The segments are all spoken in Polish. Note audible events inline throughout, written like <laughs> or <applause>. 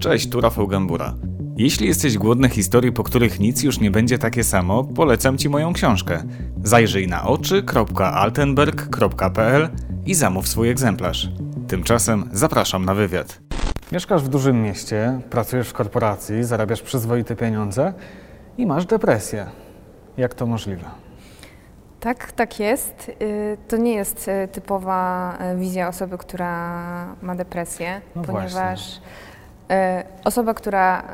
Cześć, tu Rafał Gambura. Jeśli jesteś głodny historii, po których nic już nie będzie takie samo, polecam Ci moją książkę. Zajrzyj na oczy.altenberg.pl i zamów swój egzemplarz. Tymczasem zapraszam na wywiad. Mieszkasz w dużym mieście, pracujesz w korporacji, zarabiasz przyzwoite pieniądze i masz depresję. Jak to możliwe? Tak, tak jest. Y, To nie jest y, typowa y, wizja osoby, która ma depresję, No ponieważ y, osoba, która y,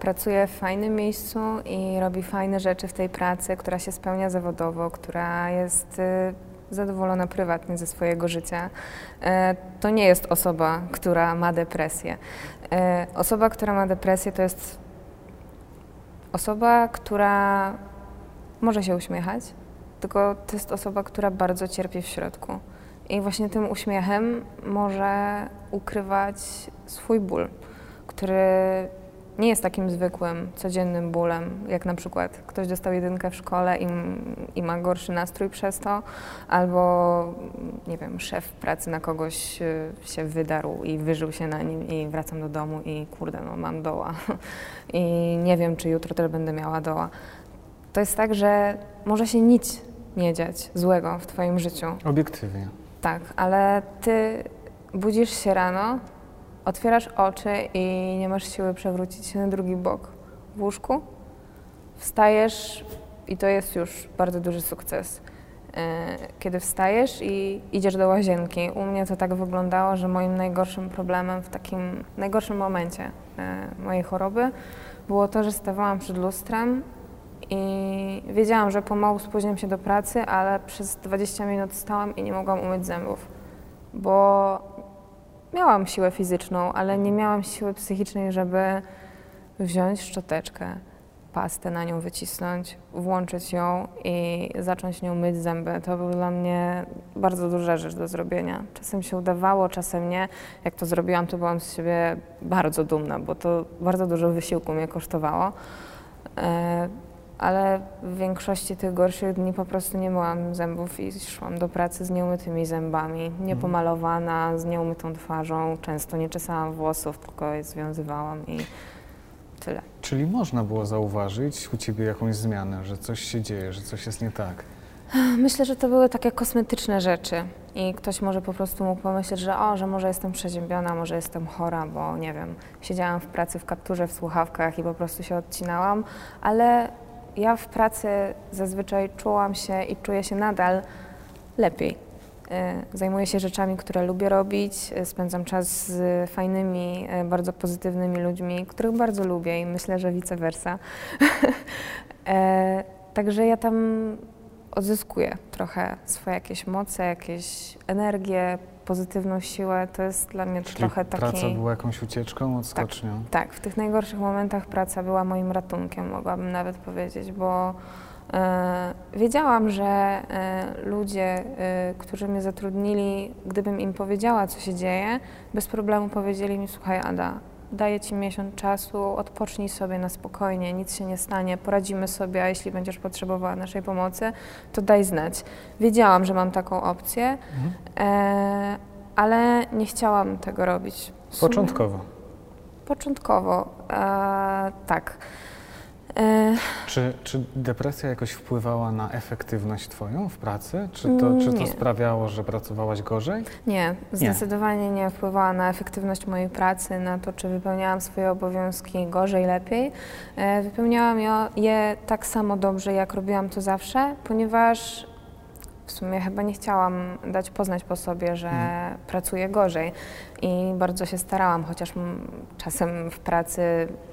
pracuje w fajnym miejscu i robi fajne rzeczy w tej pracy, która się spełnia zawodowo, która jest y, zadowolona prywatnie ze swojego życia, to nie jest osoba, która ma depresję. Osoba, która ma depresję, to jest osoba, która może się uśmiechać, tylko to jest osoba, która bardzo cierpi w środku. I właśnie tym uśmiechem może ukrywać swój ból, który nie jest takim zwykłym, codziennym bólem, jak na przykład ktoś dostał jedynkę w szkole i, i ma gorszy nastrój przez to, albo nie wiem, szef pracy na kogoś y, się wydarł i wyżył się na nim i wracam do domu i kurde, no mam doła <laughs> i nie wiem, czy jutro też będę miała doła. To jest tak, że może się nic nie dziać złego w Twoim życiu. Obiektywnie. Tak, ale Ty budzisz się rano, otwierasz oczy i nie masz siły przewrócić się na drugi bok w łóżku. Wstajesz i to jest już bardzo duży sukces. E, Kiedy wstajesz i idziesz do łazienki. U mnie to tak wyglądało, że moim najgorszym problemem w takim najgorszym momencie e, mojej choroby było to, że stawałam przed lustrem i wiedziałam, że pomału spóźniam się do pracy, ale przez 20 minut stałam i nie mogłam umyć zębów, bo miałam siłę fizyczną, ale nie miałam siły psychicznej, żeby wziąć szczoteczkę, pastę na nią wycisnąć, włączyć ją i zacząć nią myć zęby. To był dla mnie bardzo duża rzecz do zrobienia. Czasem się udawało, czasem nie. Jak to zrobiłam, to byłam z siebie bardzo dumna, bo to bardzo dużo wysiłku mnie kosztowało. Ale w większości tych gorszych dni po prostu nie myłam zębów i szłam do pracy z nieumytymi zębami, niepomalowana, z nieumytą twarzą, często nie czesałam włosów, tylko je związywałam i tyle. Czyli można było zauważyć u Ciebie jakąś zmianę, że coś się dzieje, że coś jest nie tak. Myślę, że to były takie kosmetyczne rzeczy i ktoś może po prostu mógł pomyśleć, że o, że może jestem przeziębiona, może jestem chora, bo nie wiem, siedziałam w pracy w kapturze, w słuchawkach i po prostu się odcinałam, ale ja w pracy zazwyczaj czułam się i czuję się nadal lepiej. Y, Zajmuję się rzeczami, które lubię robić, y, spędzam czas z fajnymi, y, bardzo pozytywnymi ludźmi, których bardzo lubię i myślę, że vice versa. <laughs> E, Także ja tam odzyskuję trochę swoje jakieś moce, jakieś energię, pozytywną siłę. To jest dla mnie Czyli trochę taki... praca była jakąś ucieczką, odskocznią. Tak, w tych najgorszych momentach praca była moim ratunkiem, mogłabym nawet powiedzieć, bo e, wiedziałam, że e, ludzie, e, którzy mnie zatrudnili, gdybym im powiedziała, co się dzieje, bez problemu powiedzieli mi, słuchaj Ada, daję Ci miesiąc czasu, odpocznij sobie na spokojnie, nic się nie stanie, poradzimy sobie, a jeśli będziesz potrzebowała naszej pomocy, to daj znać. Wiedziałam, że mam taką opcję, Mhm. e, ale nie chciałam tego robić. Początkowo. Początkowo, e, tak. E, Czy, czy depresja jakoś wpływała na efektywność Twoją w pracy? Czy to, czy to Nie. sprawiało, że pracowałaś gorzej? nie, zdecydowanie nie wpływała na efektywność mojej pracy, na to, czy wypełniałam swoje obowiązki gorzej, lepiej. E, wypełniałam je tak samo dobrze, jak robiłam to zawsze, ponieważ w sumie chyba nie chciałam dać poznać po sobie, że Mhm. pracuję gorzej i bardzo się starałam, chociaż czasem w pracy,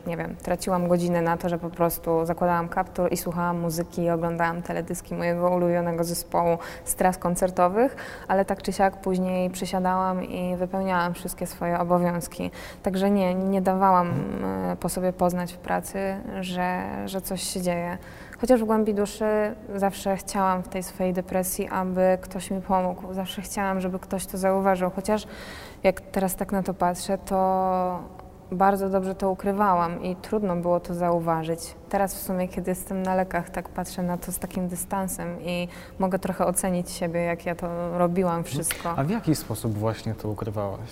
nie wiem, traciłam godzinę na to, że po prostu zakładałam kaptur i słuchałam muzyki i oglądałam teledyski mojego ulubionego zespołu z tras koncertowych, ale tak czy siak później przysiadałam i wypełniałam wszystkie swoje obowiązki. Także nie, nie dawałam e, po sobie poznać w pracy, że, że coś się dzieje. Chociaż w głębi duszy zawsze chciałam w tej swojej depresji, aby ktoś mi pomógł. Zawsze chciałam, żeby ktoś to zauważył. Chociaż jak teraz tak na to patrzę, to bardzo dobrze to ukrywałam i trudno było to zauważyć. Teraz w sumie, kiedy jestem na lekach, tak patrzę na to z takim dystansem i mogę trochę ocenić siebie, jak ja to robiłam wszystko. A w jaki sposób właśnie to ukrywałaś?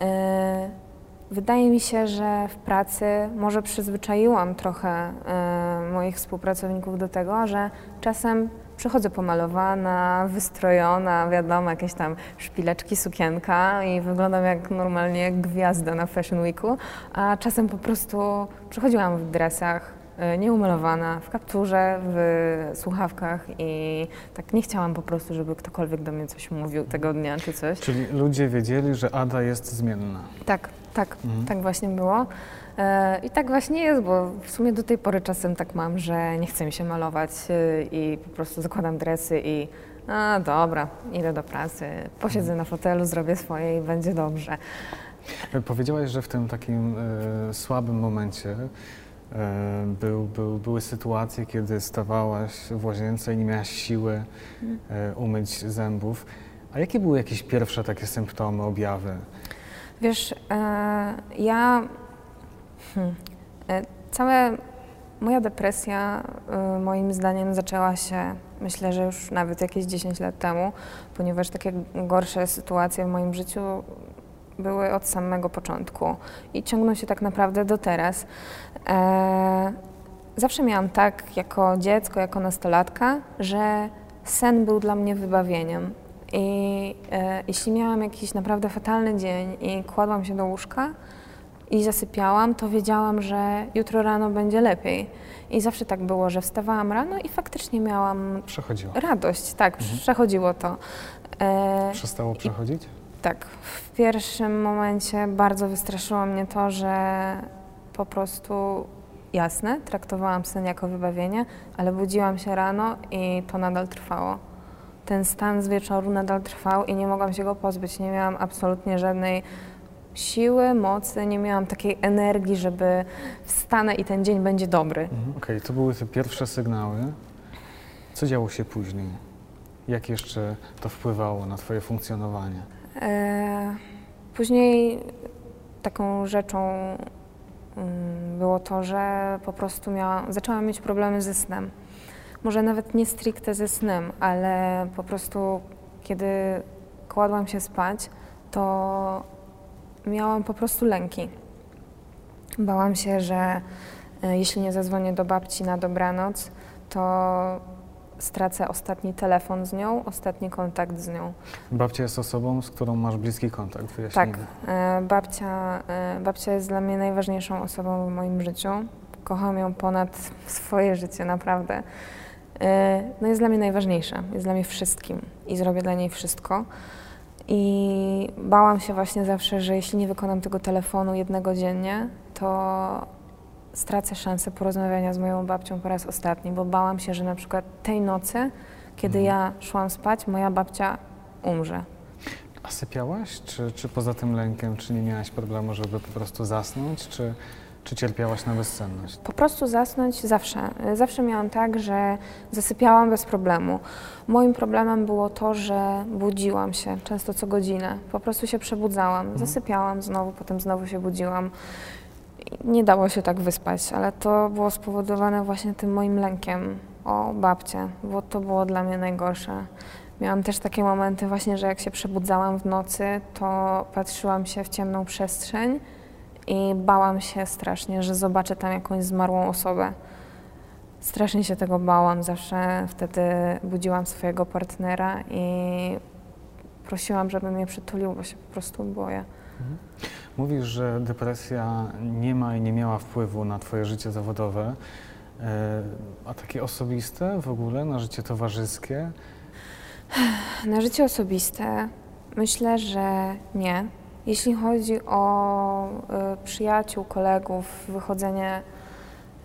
E, wydaje mi się, że w pracy może przyzwyczaiłam trochę e, moich współpracowników do tego, że czasem przychodzę pomalowana, wystrojona, wiadomo, jakieś tam szpileczki, sukienka i wyglądam jak normalnie gwiazda na Fashion Weeku, a czasem po prostu przychodziłam w dresach, e, nieumalowana, w kapturze, w słuchawkach i tak nie chciałam po prostu, żeby ktokolwiek do mnie coś mówił tego dnia czy coś. Czyli ludzie wiedzieli, że Ada jest zmienna. Tak, tak, Mhm. tak właśnie było. E, I tak właśnie jest, bo w sumie do tej pory czasem tak mam, że nie chce mi się malować e, i po prostu zakładam dresy i a dobra, idę do pracy, posiedzę na fotelu, zrobię swoje i będzie dobrze. E, Powiedziałaś, że w tym takim e, słabym momencie e, był, był, były sytuacje, kiedy stawałaś w łazience i nie miałaś siły e, umyć zębów. A jakie były jakieś pierwsze takie symptomy, objawy? Wiesz, e, ja. Hmm, e, cała moja depresja, e, moim zdaniem, zaczęła się, myślę, że już nawet jakieś 10 lat temu, ponieważ takie gorsze sytuacje w moim życiu były od samego początku i ciągną się tak naprawdę do teraz. Zawsze miałam tak, jako dziecko, jako nastolatka, że sen był dla mnie wybawieniem. I e, jeśli miałam jakiś naprawdę fatalny dzień i kładłam się do łóżka i zasypiałam, to wiedziałam, że jutro rano będzie lepiej. I zawsze tak było, że wstawałam rano i faktycznie miałam Przechodziło. radość. Tak, przechodziło to. E, Przestało przechodzić? tak, w pierwszym momencie bardzo wystraszyło mnie to, że po prostu jasne, traktowałam sen jako wybawienie, ale budziłam się rano i to nadal trwało. Ten stan z wieczoru nadal trwał i nie mogłam się go pozbyć. Nie miałam absolutnie żadnej siły, mocy, nie miałam takiej energii, żeby wstanę i ten dzień będzie dobry. Mhm. Okej, to były te pierwsze sygnały. Co działo się później? Jak jeszcze to wpływało na Twoje funkcjonowanie? E, Później taką rzeczą mm, było to, że po prostu miałam, zaczęłam mieć problemy ze snem. Może nawet nie stricte ze snem, ale po prostu kiedy kładłam się spać, to miałam po prostu lęki. Bałam się, że e, jeśli nie zadzwonię do babci na dobranoc, to stracę ostatni telefon z nią, ostatni kontakt z nią. Babcia jest osobą, z którą masz bliski kontakt, Tak, wyjaśnijmy. e, babcia, e, babcia jest dla mnie najważniejszą osobą w moim życiu. Kocham ją ponad <laughs> swoje życie, naprawdę. E, No jest dla mnie najważniejsza, jest dla mnie wszystkim i zrobię dla niej wszystko. I bałam się właśnie zawsze, że jeśli nie wykonam tego telefonu jednego dziennie, to stracę szansę porozmawiania z moją babcią po raz ostatni, bo bałam się, że na przykład tej nocy, kiedy Mhm. ja szłam spać, moja babcia umrze. A sypiałaś? Czy, czy poza tym lękiem, czy nie miałaś problemu, żeby po prostu zasnąć, czy, czy cierpiałaś na bezsenność? Po prostu zasnąć zawsze. Zawsze miałam tak, że zasypiałam bez problemu. Moim problemem było to, że budziłam się często co godzinę. Po prostu się przebudzałam, zasypiałam znowu, potem znowu się budziłam. Nie dało się tak wyspać, ale to było spowodowane właśnie tym moim lękiem o babcię, bo to było dla mnie najgorsze. Miałam też takie momenty właśnie, że jak się przebudzałam w nocy, to patrzyłam się w ciemną przestrzeń i bałam się strasznie, że zobaczę tam jakąś zmarłą osobę. Strasznie się tego bałam, zawsze wtedy budziłam swojego partnera i prosiłam, żeby mnie przytulił, bo się po prostu boję. Mówisz, że depresja nie ma i nie miała wpływu na Twoje życie zawodowe, e, a takie osobiste w ogóle, na życie towarzyskie? Na życie osobiste myślę, że nie. Jeśli chodzi o y, przyjaciół, kolegów, wychodzenie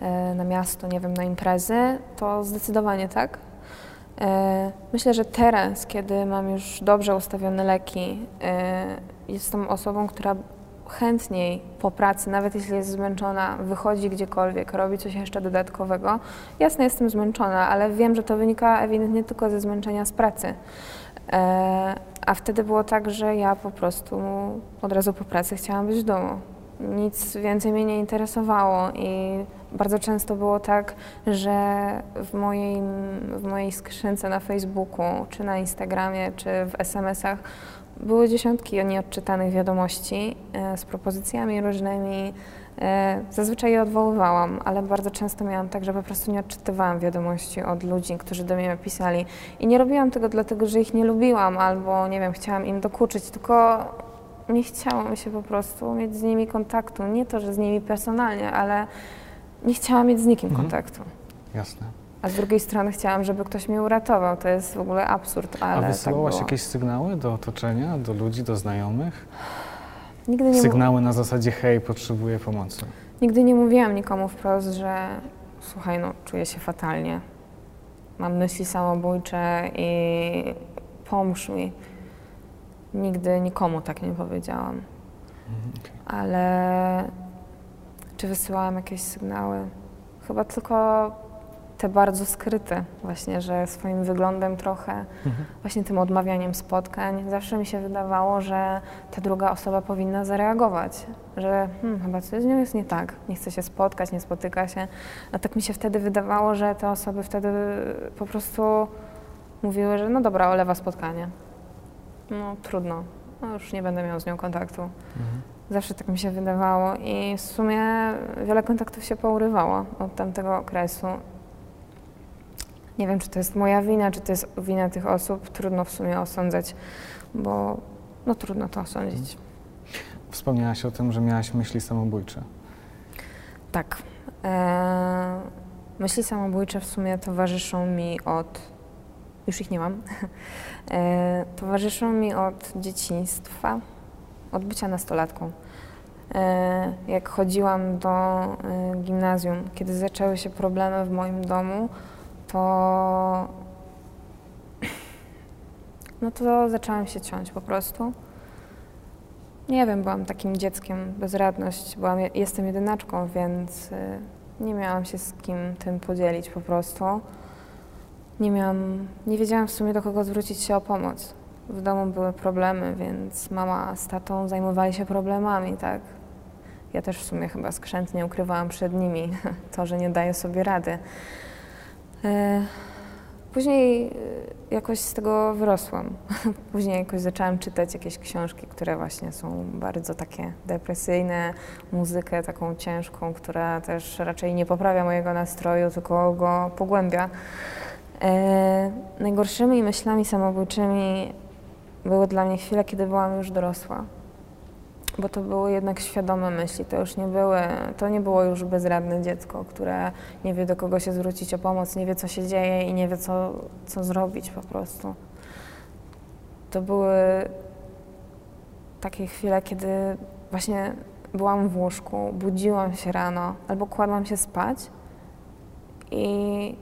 y, na miasto, nie wiem, na imprezy, to zdecydowanie tak. Y, myślę, że teraz, kiedy mam już dobrze ustawione leki, jestem osobą, która chętniej po pracy, nawet jeśli jest zmęczona, wychodzi gdziekolwiek, robi coś jeszcze dodatkowego. Jasne, jestem zmęczona, ale wiem, że to wynika ewidentnie tylko ze zmęczenia z pracy. E, a wtedy było tak, że ja po prostu od razu po pracy chciałam być w domu. Nic więcej mnie nie interesowało i bardzo często było tak, że w mojej, w mojej skrzynce na Facebooku, czy na Instagramie, czy w SMS-ach były dziesiątki nieodczytanych wiadomości e, z propozycjami różnymi. E, Zazwyczaj je odwoływałam, ale bardzo często miałam tak, że po prostu nie odczytywałam wiadomości od ludzi, którzy do mnie pisali. I nie robiłam tego dlatego, że ich nie lubiłam albo, nie wiem, chciałam im dokuczyć, tylko nie chciało mi się po prostu mieć z nimi kontaktu. Nie to, że z nimi personalnie, ale nie chciałam mieć z nikim Mhm. kontaktu. Jasne. A z drugiej strony chciałam, żeby ktoś mnie uratował. To jest w ogóle absurd, A ale wysyłałaś tak jakieś sygnały do otoczenia, do ludzi, do znajomych? Nigdy nie, Sygnały na zasadzie hej, potrzebuję pomocy. nigdy nie mówiłam nikomu wprost, że słuchaj, no czuję się fatalnie. Mam myśli samobójcze i pomóż mi. Nigdy nikomu tak nie powiedziałam. Mhm, okej. Ale czy wysyłałam jakieś sygnały? Chyba tylko te bardzo skryte, właśnie, że swoim wyglądem trochę, Mhm. właśnie tym odmawianiem spotkań, zawsze mi się wydawało, że ta druga osoba powinna zareagować, że hmm, chyba coś z nią jest nie tak, nie chce się spotkać, nie spotyka się. A tak mi się wtedy wydawało, że te osoby wtedy po prostu mówiły, że no dobra, olewa spotkanie. No trudno, no już nie będę miał z nią kontaktu. Mhm. Zawsze tak mi się wydawało i w sumie wiele kontaktów się pourywało od tamtego okresu. Nie wiem, czy to jest moja wina, czy to jest wina tych osób. Trudno w sumie osądzać, bo no trudno to osądzić. Wspomniałaś o tym, że miałaś myśli samobójcze. Tak. E, myśli samobójcze w sumie towarzyszą mi od. Już ich nie mam. <laughs> E, towarzyszą mi od dzieciństwa, od bycia nastolatką. E, jak chodziłam do e, gimnazjum, kiedy zaczęły się problemy w moim domu, to. <clears throat> No to zaczęłam się ciąć po prostu. Nie wiem, byłam takim dzieckiem, bezradność. Byłam, jestem jedynaczką, więc y, nie miałam się z kim tym podzielić po prostu. Nie miałam, nie wiedziałam w sumie do kogo zwrócić się o pomoc. W domu były problemy, więc mama z tatą zajmowali się problemami, tak. Ja też w sumie chyba skrzętnie ukrywałam przed nimi <laughs> to, że nie daję sobie rady. E, Później y, jakoś z tego wyrosłam. <laughs> Później jakoś zaczęłam czytać jakieś książki, które właśnie są bardzo takie depresyjne, muzykę taką ciężką, która też raczej nie poprawia mojego nastroju, tylko go pogłębia. E, najgorszymi myślami samobójczymi były dla mnie chwile, kiedy byłam już dorosła. Bo to były jednak świadome myśli, to już nie były, to nie było już bezradne dziecko, które nie wie do kogo się zwrócić o pomoc, nie wie co się dzieje i nie wie co, co zrobić po prostu. To były takie chwile, kiedy właśnie byłam w łóżku, budziłam się rano albo kładłam się spać i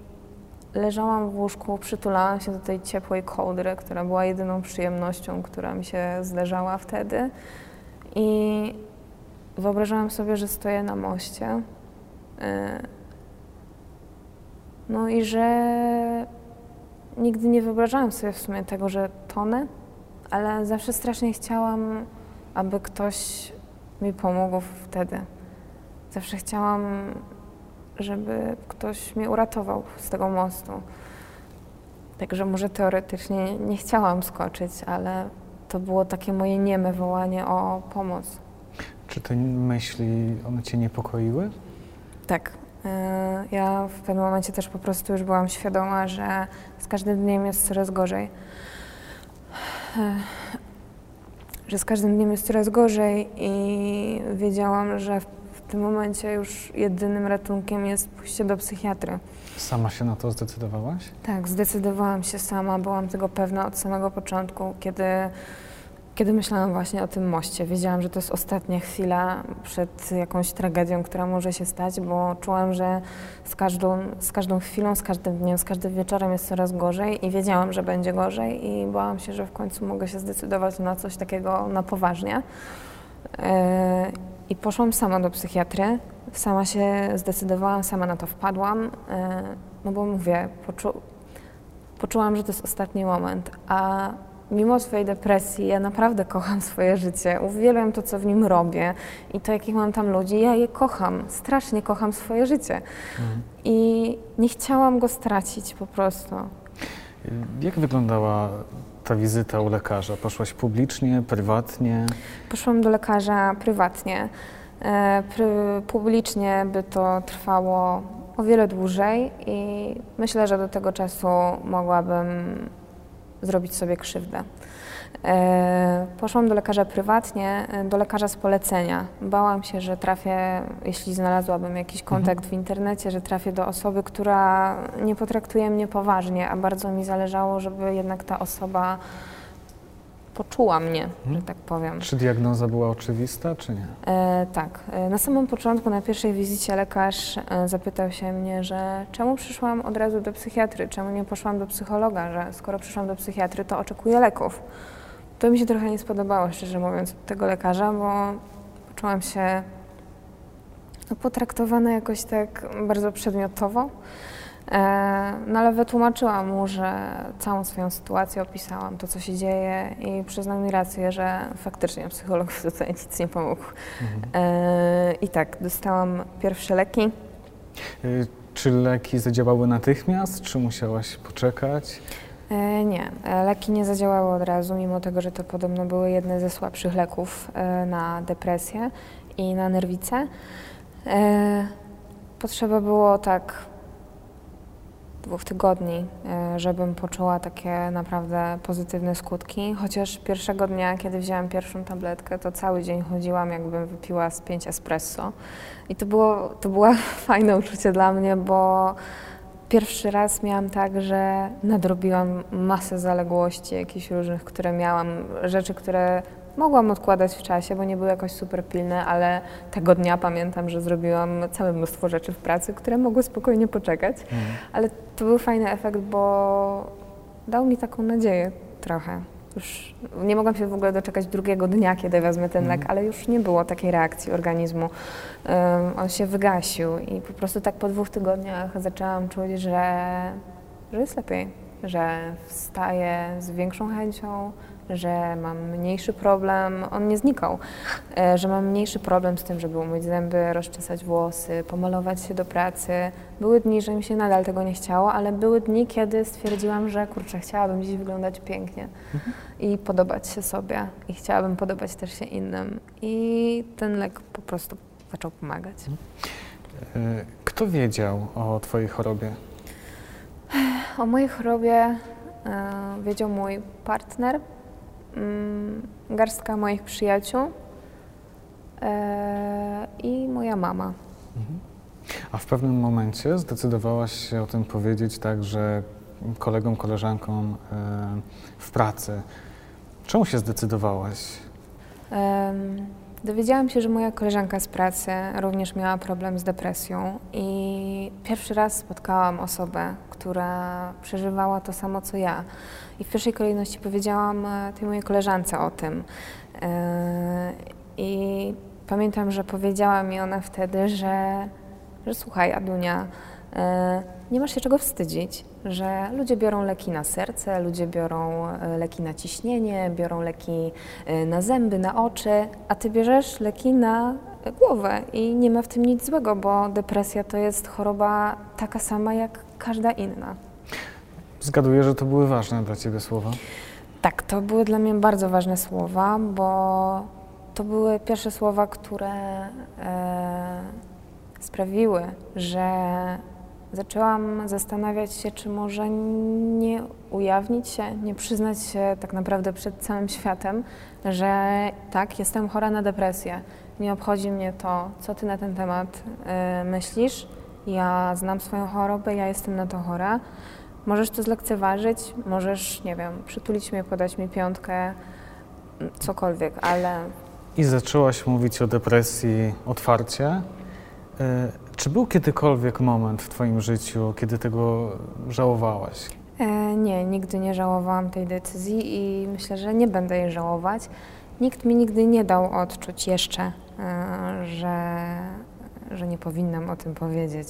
leżałam w łóżku, przytulałam się do tej ciepłej kołdry, która była jedyną przyjemnością, która mi się zdarzała wtedy. I wyobrażałam sobie, że stoję na moście. y, No i że nigdy nie wyobrażałam sobie w sumie tego, że tonę, ale zawsze strasznie chciałam, aby ktoś mi pomógł wtedy. Zawsze chciałam, żeby ktoś mnie uratował z tego mostu. Także może teoretycznie nie chciałam skoczyć, ale to było takie moje nieme wołanie o pomoc. Czy te myśli, one cię niepokoiły? Tak. e, Ja w pewnym momencie też po prostu już byłam świadoma, że z każdym dniem jest coraz gorzej. E, Że z każdym dniem jest coraz gorzej i wiedziałam, że w w tym momencie już jedynym ratunkiem jest pójście do psychiatry. Sama się na to zdecydowałaś? Tak, zdecydowałam się sama, byłam tego pewna od samego początku, kiedy, kiedy myślałam właśnie o tym moście. Wiedziałam, że to jest ostatnia chwila przed jakąś tragedią, która może się stać, bo czułam, że z każdą, z każdą chwilą, z każdym dniem, z każdym wieczorem jest coraz gorzej i wiedziałam, że będzie gorzej i bałam się, że w końcu mogę się zdecydować na coś takiego na poważnie. E, I poszłam sama do psychiatry, sama się zdecydowałam, sama na to wpadłam, e, no bo mówię, poczu poczułam, że to jest ostatni moment, a mimo swojej depresji ja naprawdę kocham swoje życie, uwielbiam to, co w nim robię i to, jakich mam tam ludzi, ja je kocham, strasznie kocham swoje życie Mhm. i nie chciałam go stracić po prostu. Jak wyglądała ta wizyta u lekarza? Poszłaś publicznie, prywatnie? Poszłam do lekarza prywatnie. E, publicznie by to trwało o wiele dłużej i myślę, że do tego czasu mogłabym zrobić sobie krzywdę. E, poszłam do lekarza prywatnie, e, do lekarza z polecenia. Bałam się, że trafię, jeśli znalazłabym jakiś kontakt w internecie, że trafię do osoby, która nie potraktuje mnie poważnie, a bardzo mi zależało, żeby jednak ta osoba poczuła mnie, że tak powiem. Czy diagnoza była oczywista, czy nie? E, tak. E, Na samym początku, na pierwszej wizycie lekarz zapytał się mnie, że czemu przyszłam od razu do psychiatry, czemu nie poszłam do psychologa, że skoro przyszłam do psychiatry, to oczekuję leków. To mi się trochę nie spodobało, szczerze mówiąc, tego lekarza, bo poczułam się no, potraktowana jakoś tak bardzo przedmiotowo. E, No ale wytłumaczyłam mu, że całą swoją sytuację opisałam, to co się dzieje i przyznał mi rację, że faktycznie psycholog <laughs> tutaj nic nie pomógł. E, I tak, dostałam pierwsze leki. Y, Czy leki zadziałały natychmiast, czy musiałaś poczekać? E, Nie, e, leki nie zadziałały od razu, mimo tego, że to podobno były jedne ze słabszych leków e, na depresję i na nerwice. Potrzeba było tak dwóch tygodni, żebym poczuła takie naprawdę pozytywne skutki. Chociaż pierwszego dnia, kiedy wzięłam pierwszą tabletkę, to cały dzień chodziłam, jakbym wypiła z pięć espresso. I to było, to było <laughs> fajne uczucie dla mnie, bo pierwszy raz miałam tak, że nadrobiłam masę zaległości jakichś różnych, które miałam, rzeczy, które mogłam odkładać w czasie, bo nie były jakoś super pilne, ale tego dnia pamiętam, że zrobiłam całe mnóstwo rzeczy w pracy, które mogły spokojnie poczekać. Ale to był fajny efekt, bo dał mi taką nadzieję trochę. Już nie mogłam się w ogóle doczekać drugiego dnia, kiedy wezmę ten lek, ale już nie było takiej reakcji organizmu. Um, on się wygasił i po prostu tak po dwóch tygodniach zaczęłam czuć, że, że jest lepiej, że wstaję z większą chęcią, że mam mniejszy problem, on nie znikał, e, że mam mniejszy problem z tym, żeby umyć zęby, rozczesać włosy, pomalować się do pracy. Były dni, że mi się nadal tego nie chciało, ale były dni, kiedy stwierdziłam, że kurczę, chciałabym dziś wyglądać pięknie i podobać się sobie i chciałabym podobać też się innym. I ten lek po prostu zaczął pomagać. Y, Kto wiedział o Twojej chorobie? O mojej chorobie e, wiedział mój partner, garstka moich przyjaciół e, i moja mama. A w pewnym momencie zdecydowałaś się o tym powiedzieć także kolegom, koleżankom y, w pracy. Czemu się zdecydowałaś? Dowiedziałam się, że moja koleżanka z pracy również miała problem z depresją i pierwszy raz spotkałam osobę, która przeżywała to samo co ja. I w pierwszej kolejności powiedziałam e, tej mojej koleżance o tym. E, I pamiętam, że powiedziała mi ona wtedy, że, że słuchaj, Adunia, nie masz się czego wstydzić, że ludzie biorą leki na serce, ludzie biorą e, leki na ciśnienie, biorą leki e, na zęby, na oczy, a ty bierzesz leki na e, głowę i nie ma w tym nic złego, bo depresja to jest choroba taka sama jak każda inna. Zgaduję, że to były ważne dla Ciebie słowa. Tak, to były dla mnie bardzo ważne słowa, bo to były pierwsze słowa, które e, sprawiły, że zaczęłam zastanawiać się, czy może nie ujawnić się, nie przyznać się tak naprawdę przed całym światem, że tak, jestem chora na depresję. Nie obchodzi mnie to, co ty na ten temat e, myślisz. Ja znam swoją chorobę, ja jestem na to chora. Możesz to zlekceważyć, możesz, nie wiem, przytulić mnie, podać mi piątkę, cokolwiek, ale I zaczęłaś mówić o depresji otwarcie. Czy był kiedykolwiek moment w Twoim życiu, kiedy tego żałowałaś? E, nie, nigdy nie żałowałam tej decyzji i myślę, że nie będę jej żałować. Nikt mi nigdy nie dał odczuć jeszcze, e, że, że nie powinnam o tym powiedzieć.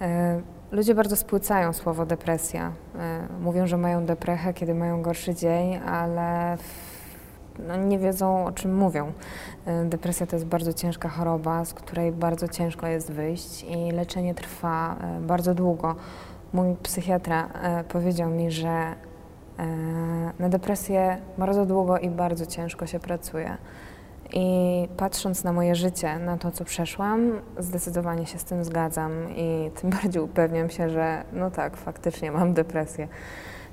E, ludzie bardzo spłycają słowo depresja. E, mówią, że mają deprechę, kiedy mają gorszy dzień, ale w, no, nie wiedzą o czym mówią. E, Depresja to jest bardzo ciężka choroba, z której bardzo ciężko jest wyjść i leczenie trwa e, bardzo długo. mój psychiatra e, powiedział mi, że na depresję bardzo długo i bardzo ciężko się pracuje. I patrząc na moje życie, na to, co przeszłam, zdecydowanie się z tym zgadzam i tym <laughs> bardziej upewniam się, że no tak, faktycznie mam depresję.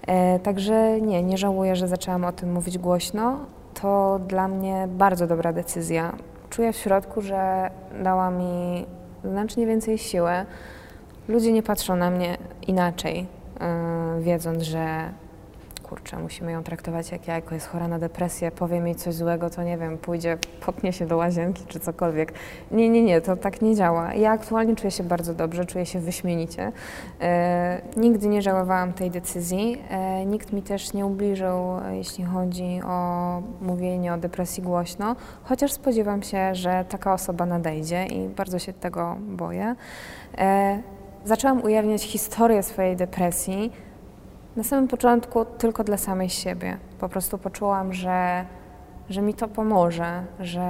E, także nie, nie żałuję, że zaczęłam o tym mówić głośno. To dla mnie bardzo dobra decyzja. Czuję w środku, że dała mi znacznie więcej siły. Ludzie nie patrzą na mnie inaczej, yy, wiedząc, że kurczę, musimy ją traktować jak jajko, jest chora na depresję, powie mi coś złego, to nie wiem, pójdzie, popnie się do łazienki czy cokolwiek. Nie, nie, nie, to tak nie działa. Ja aktualnie czuję się bardzo dobrze, czuję się wyśmienicie. E, nigdy nie żałowałam tej decyzji. E, nikt mi też nie ubliżył, jeśli chodzi o mówienie o depresji głośno, chociaż spodziewam się, że taka osoba nadejdzie i bardzo się tego boję. E, zaczęłam ujawniać historię swojej depresji, na samym początku tylko dla samej siebie. Po prostu poczułam, że, że mi to pomoże, że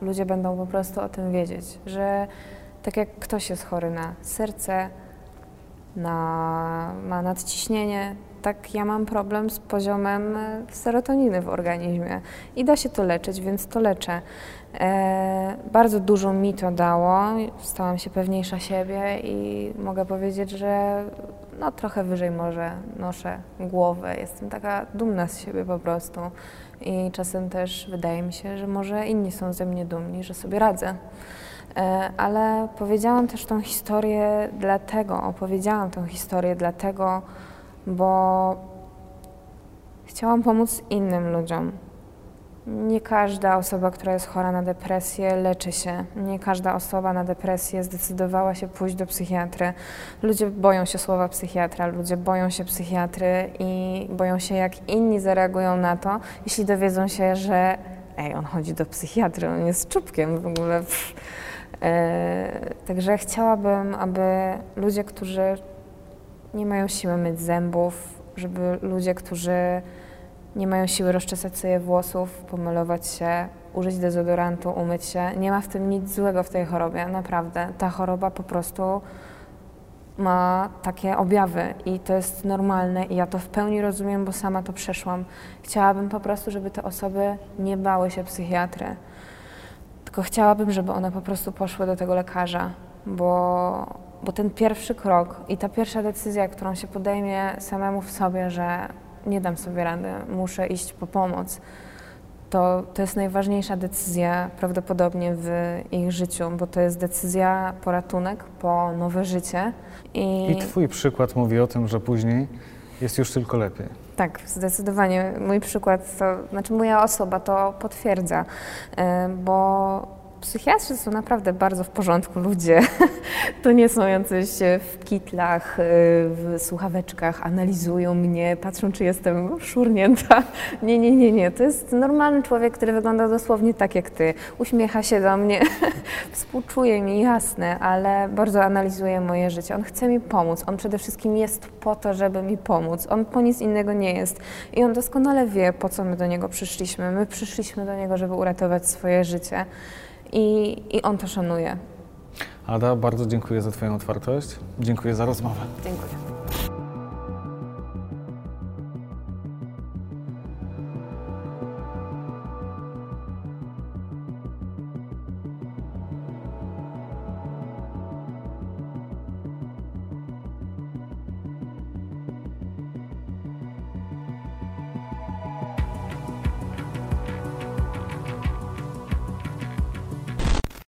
ludzie będą po prostu o tym wiedzieć, że tak jak ktoś jest chory na serce, na, ma nadciśnienie, tak ja mam problem z poziomem serotoniny w organizmie i da się to leczyć, więc to leczę. E, bardzo dużo mi to dało, stałam się pewniejsza siebie i mogę powiedzieć, że no, trochę wyżej może noszę głowę. Jestem taka dumna z siebie po prostu. I czasem też wydaje mi się, że może inni są ze mnie dumni, że sobie radzę. E, ale powiedziałam też tą historię dlatego, opowiedziałam tą historię dlatego, bo chciałam pomóc innym ludziom. Nie każda osoba, która jest chora na depresję, leczy się. Nie każda osoba na depresję zdecydowała się pójść do psychiatry. Ludzie boją się słowa psychiatra, ludzie boją się psychiatry i boją się, jak inni zareagują na to, jeśli dowiedzą się, że ej, on chodzi do psychiatry, on jest czubkiem w ogóle. E, także chciałabym, aby ludzie, którzy nie mają siły myć zębów, żeby ludzie, którzy nie mają siły rozczesać sobie włosów, pomalować się, użyć dezodorantu, umyć się. Nie ma w tym nic złego w tej chorobie, naprawdę. Ta choroba po prostu ma takie objawy i to jest normalne i ja to w pełni rozumiem, bo sama to przeszłam. Chciałabym po prostu, żeby te osoby nie bały się psychiatry, tylko chciałabym, żeby one po prostu poszły do tego lekarza, bo, bo ten pierwszy krok i ta pierwsza decyzja, którą się podejmie samemu w sobie, że nie dam sobie rady, muszę iść po pomoc. To, to jest najważniejsza decyzja prawdopodobnie w ich życiu, bo to jest decyzja po ratunek, po nowe życie. I, I Twój przykład mówi o tym, że później jest już tylko lepiej. Tak, zdecydowanie. Mój przykład, to znaczy moja osoba to potwierdza, e, bo Psychiatrzy są naprawdę bardzo w porządku ludzie. <laughs> To nie są jacyś w kitlach, y, w słuchaweczkach, analizują mnie, patrzą, czy jestem szurnięta. <laughs> Nie, nie, nie, nie. To jest normalny człowiek, który wygląda dosłownie tak jak ty. Uśmiecha się do mnie, <laughs> współczuje mi, jasne, ale bardzo analizuje moje życie. On chce mi pomóc. On przede wszystkim jest po to, żeby mi pomóc. On po nic innego nie jest. I on doskonale wie, po co my do niego przyszliśmy. My przyszliśmy do niego, żeby uratować swoje życie i, i on to szanuje. Ada, bardzo dziękuję za Twoją otwartość. Dziękuję za rozmowę. Dziękuję.